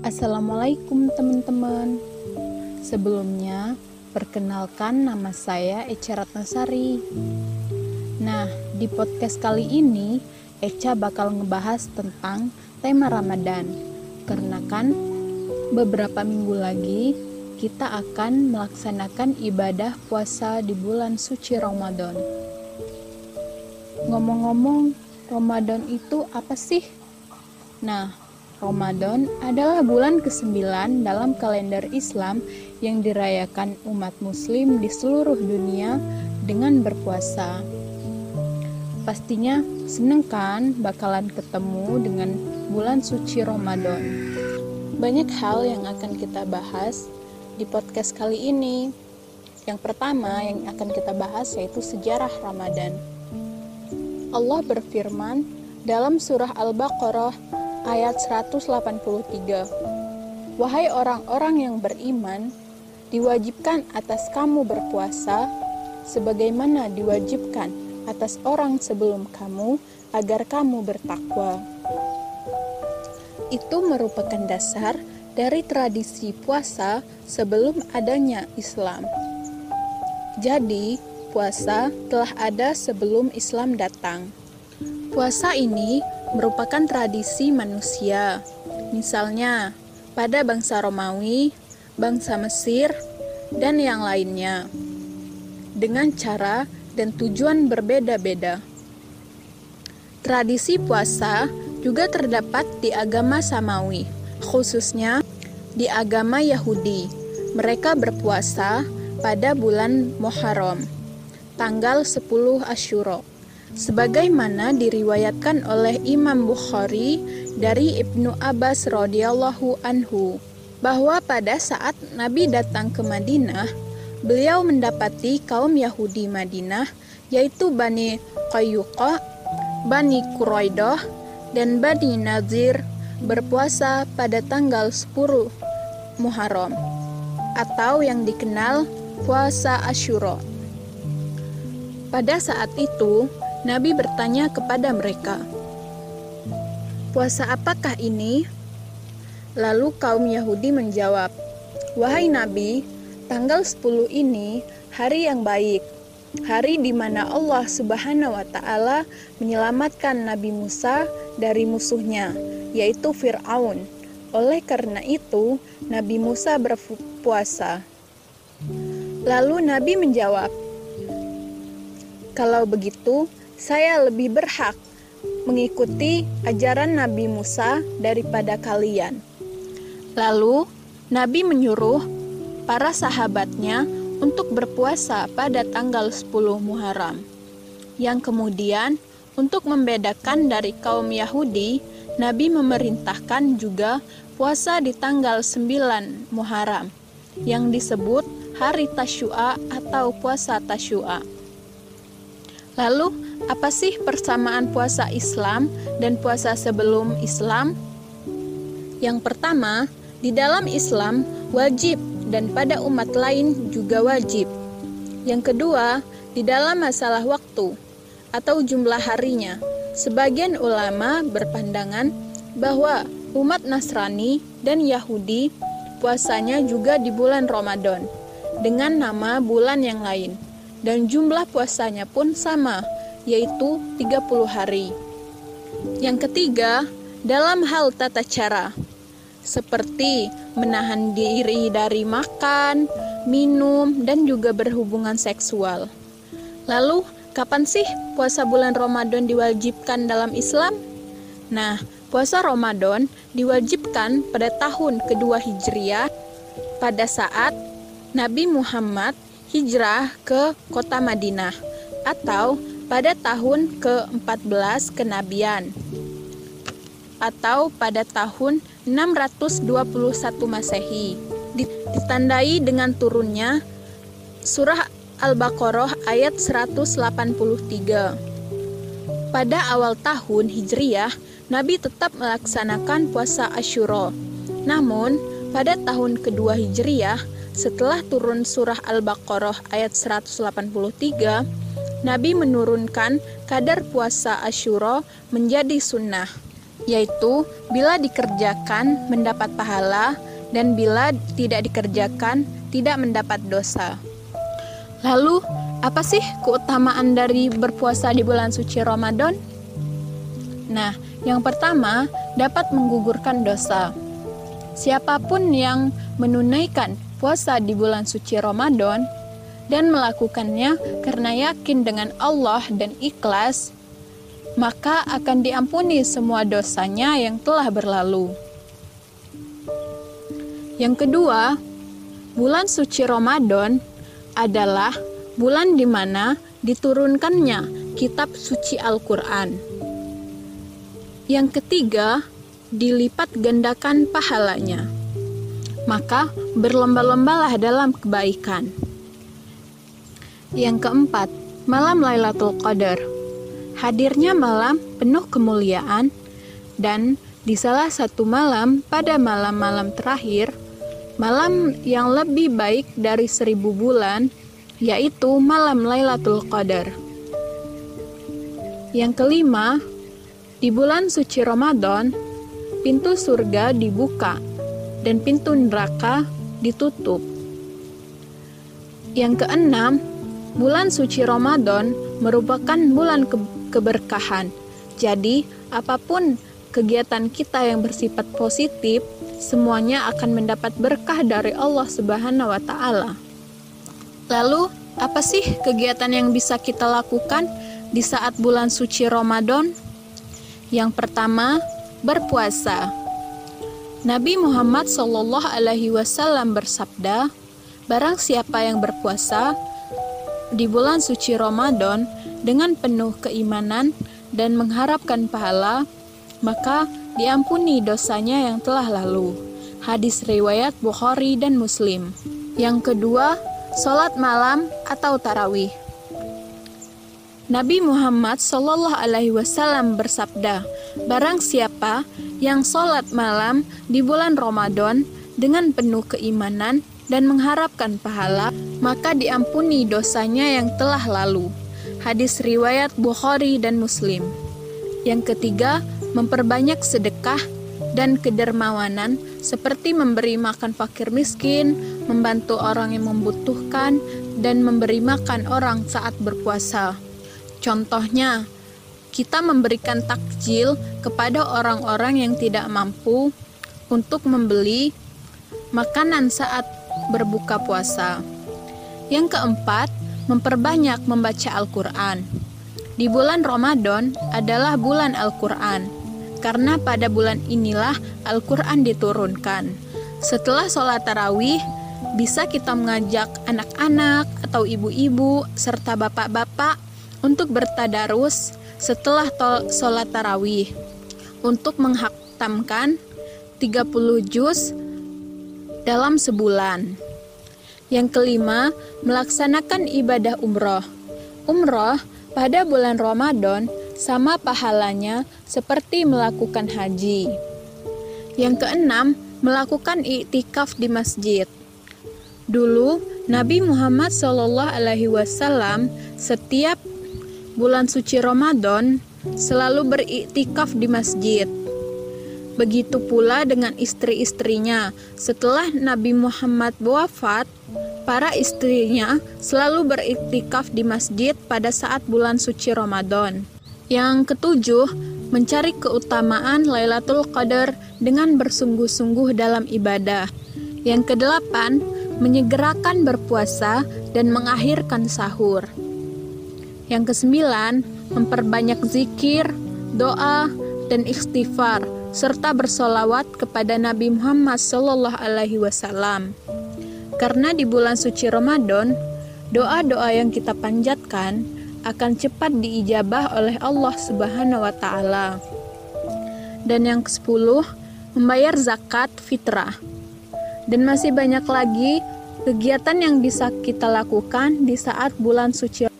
Assalamualaikum teman-teman. Sebelumnya, perkenalkan nama saya Eca Ratnasari. Nah, di podcast kali ini Eca bakal ngebahas tentang tema Ramadan. Karena kan beberapa minggu lagi kita akan melaksanakan ibadah puasa di bulan suci Ramadan. Ngomong-ngomong, Ramadan itu apa sih? Nah, Ramadan adalah bulan ke-9 dalam kalender Islam yang dirayakan umat muslim di seluruh dunia dengan berpuasa. Pastinya seneng kan bakalan ketemu dengan bulan suci Ramadan. Banyak hal yang akan kita bahas di podcast kali ini. Yang pertama yang akan kita bahas yaitu sejarah Ramadan. Allah berfirman dalam surah Al-Baqarah ayat 183. Wahai orang-orang yang beriman, diwajibkan atas kamu berpuasa sebagaimana diwajibkan atas orang sebelum kamu agar kamu bertakwa. Itu merupakan dasar dari tradisi puasa sebelum adanya Islam. Jadi, puasa telah ada sebelum Islam datang. Puasa ini merupakan tradisi manusia. Misalnya, pada bangsa Romawi, bangsa Mesir, dan yang lainnya. Dengan cara dan tujuan berbeda-beda. Tradisi puasa juga terdapat di agama Samawi, khususnya di agama Yahudi. Mereka berpuasa pada bulan Muharram, tanggal 10 Asyura sebagaimana diriwayatkan oleh Imam Bukhari dari Ibnu Abbas radhiyallahu anhu bahwa pada saat Nabi datang ke Madinah, beliau mendapati kaum Yahudi Madinah yaitu Bani Qayyuqa, Bani Quraidah, dan Bani Nazir berpuasa pada tanggal 10 Muharram atau yang dikenal puasa Asyura. Pada saat itu, Nabi bertanya kepada mereka, "Puasa apakah ini?" Lalu kaum Yahudi menjawab, "Wahai Nabi, tanggal 10 ini hari yang baik, hari di mana Allah Subhanahu wa taala menyelamatkan Nabi Musa dari musuhnya, yaitu Firaun. Oleh karena itu, Nabi Musa berpuasa." Lalu Nabi menjawab, "Kalau begitu, saya lebih berhak mengikuti ajaran Nabi Musa daripada kalian. Lalu, Nabi menyuruh para sahabatnya untuk berpuasa pada tanggal 10 Muharram. Yang kemudian, untuk membedakan dari kaum Yahudi, Nabi memerintahkan juga puasa di tanggal 9 Muharram, yang disebut hari Tasyua atau puasa Tasyua. Lalu, apa sih persamaan puasa Islam dan puasa sebelum Islam? Yang pertama, di dalam Islam wajib dan pada umat lain juga wajib. Yang kedua, di dalam masalah waktu atau jumlah harinya, sebagian ulama berpandangan bahwa umat Nasrani dan Yahudi puasanya juga di bulan Ramadan dengan nama bulan yang lain dan jumlah puasanya pun sama yaitu 30 hari. Yang ketiga, dalam hal tata cara, seperti menahan diri dari makan, minum, dan juga berhubungan seksual. Lalu, kapan sih puasa bulan Ramadan diwajibkan dalam Islam? Nah, puasa Ramadan diwajibkan pada tahun kedua Hijriah pada saat Nabi Muhammad hijrah ke kota Madinah atau pada tahun ke-14 kenabian. Atau pada tahun 621 Masehi. Ditandai dengan turunnya surah Al-Baqarah ayat 183 pada awal tahun Hijriyah Nabi tetap melaksanakan puasa Asyura. Namun pada tahun kedua Hijriyah setelah turun surah Al-Baqarah ayat 183 Nabi menurunkan kadar puasa Asyura menjadi sunnah. yaitu bila dikerjakan mendapat pahala dan bila tidak dikerjakan tidak mendapat dosa. Lalu, apa sih keutamaan dari berpuasa di bulan suci Ramadan? Nah, yang pertama dapat menggugurkan dosa. Siapa pun yang menunaikan puasa di bulan suci Ramadan dan melakukannya karena yakin dengan Allah dan ikhlas, maka akan diampuni semua dosanya yang telah berlalu. Yang kedua, bulan suci Ramadan adalah bulan di mana diturunkannya kitab suci Al-Quran. Yang ketiga, dilipat gandakan pahalanya. Maka berlomba-lombalah dalam kebaikan. Yang keempat, malam Lailatul Qadar. Hadirnya malam penuh kemuliaan dan di salah satu malam pada malam-malam terakhir, malam yang lebih baik dari seribu bulan, yaitu malam Lailatul Qadar. Yang kelima, di bulan suci Ramadan, pintu surga dibuka dan pintu neraka ditutup. Yang keenam, bulan suci Ramadan merupakan bulan ke keberkahan. Jadi, apa pun kegiatan kita yang bersifat positif, semuanya akan mendapat berkah dari Allah Subhanahu wa taala. Lalu, apa sih kegiatan yang bisa kita lakukan di saat bulan suci Ramadan? Yang pertama, berpuasa. Nabi Muhammad Shallallahu Alaihi Wasallam bersabda, "Barang siapa yang berpuasa di bulan suci Ramadan dengan penuh keimanan dan mengharapkan pahala, maka diampuni dosanya yang telah lalu." Hadis riwayat Bukhari dan Muslim. Yang kedua, sholat malam atau tarawih. Nabi Muhammad Shallallahu Alaihi Wasallam bersabda, "Barang siapa yang sholat malam di bulan Ramadan dengan penuh keimanan dan mengharapkan pahala, maka diampuni dosanya yang telah lalu." Hadis riwayat Bukhari dan Muslim. Yang ketiga, memperbanyak sedekah dan kedermawanan seperti memberi makan fakir miskin, membantu orang yang membutuhkan, dan memberi makan orang saat berpuasa. Contohnya, kita memberikan takjil kepada orang-orang yang tidak mampu untuk membeli makanan saat berbuka puasa. Yang keempat, memperbanyak membaca Al-Quran. Di bulan Ramadan adalah bulan Al-Quran, karena pada bulan inilah Al-Quran diturunkan. Setelah sholat tarawih, bisa kita mengajak anak-anak atau ibu-ibu serta bapak-bapak untuk bertadarus setelah sholat tarawih untuk menghatamkan 30 juz dalam sebulan. Yang kelima, melaksanakan ibadah umroh. Umroh pada bulan Ramadan sama pahalanya seperti melakukan haji. Yang keenam, melakukan iktikaf di masjid. Dulu Nabi Muhammad SAW setiap bulan suci Ramadan selalu beriktikaf di masjid. Begitu pula dengan istri-istrinya. Setelah Nabi Muhammad wafat, para istrinya selalu beriktikaf di masjid pada saat bulan suci Ramadan. Yang ketujuh, mencari keutamaan Lailatul Qadar dengan bersungguh-sungguh dalam ibadah. Yang kedelapan, menyegerakan berpuasa dan mengakhirkan sahur. Yang kesembilan, memperbanyak zikir, doa, dan istighfar, serta bersolawat kepada Nabi Muhammad Sallallahu Alaihi Wasallam. Karena di bulan suci Ramadan, doa-doa yang kita panjatkan akan cepat diijabah oleh Allah Subhanahu wa taala. Dan yang ke-10, membayar zakat fitrah. Dan masih banyak lagi kegiatan yang bisa kita lakukan di saat bulan suci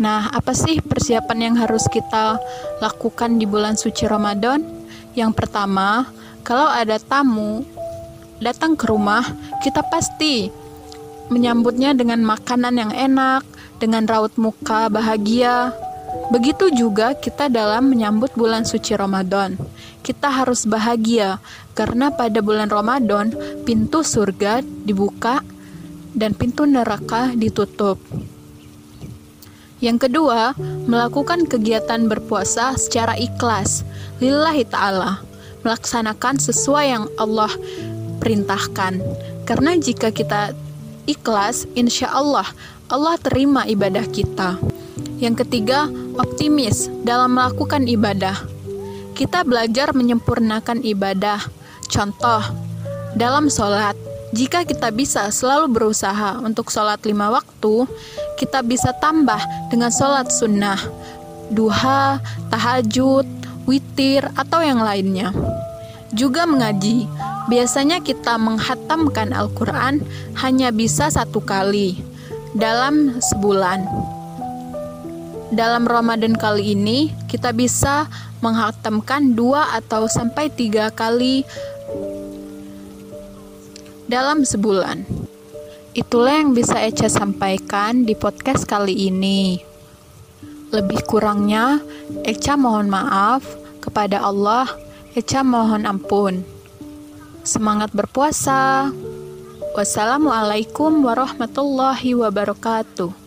Nah, apa sih persiapan yang harus kita lakukan di bulan suci Ramadan? Yang pertama, kalau ada tamu datang ke rumah, kita pasti menyambutnya dengan makanan yang enak, dengan raut muka bahagia, Begitu juga kita dalam menyambut bulan suci Ramadan. Kita harus bahagia karena pada bulan Ramadan pintu surga dibuka dan pintu neraka ditutup. Yang kedua, melakukan kegiatan berpuasa secara ikhlas, lillahi ta'ala, melaksanakan sesuai yang Allah perintahkan. Karena jika kita ikhlas, insya Allah Allah terima ibadah kita. Yang ketiga, optimis dalam melakukan ibadah. Kita belajar menyempurnakan ibadah. Contoh, dalam sholat, jika kita bisa selalu berusaha untuk sholat lima waktu, kita bisa tambah dengan sholat sunnah, duha, tahajud, witir, atau yang lainnya. Juga mengaji, biasanya kita menghatamkan Al-Quran hanya bisa satu kali dalam sebulan dalam Ramadan kali ini kita bisa menghatamkan dua atau sampai tiga kali dalam sebulan. Itulah yang bisa Eca sampaikan di podcast kali ini. Lebih kurangnya, Eca mohon maaf kepada Allah. Eca mohon ampun. Semangat berpuasa. Wassalamualaikum warahmatullahi wabarakatuh.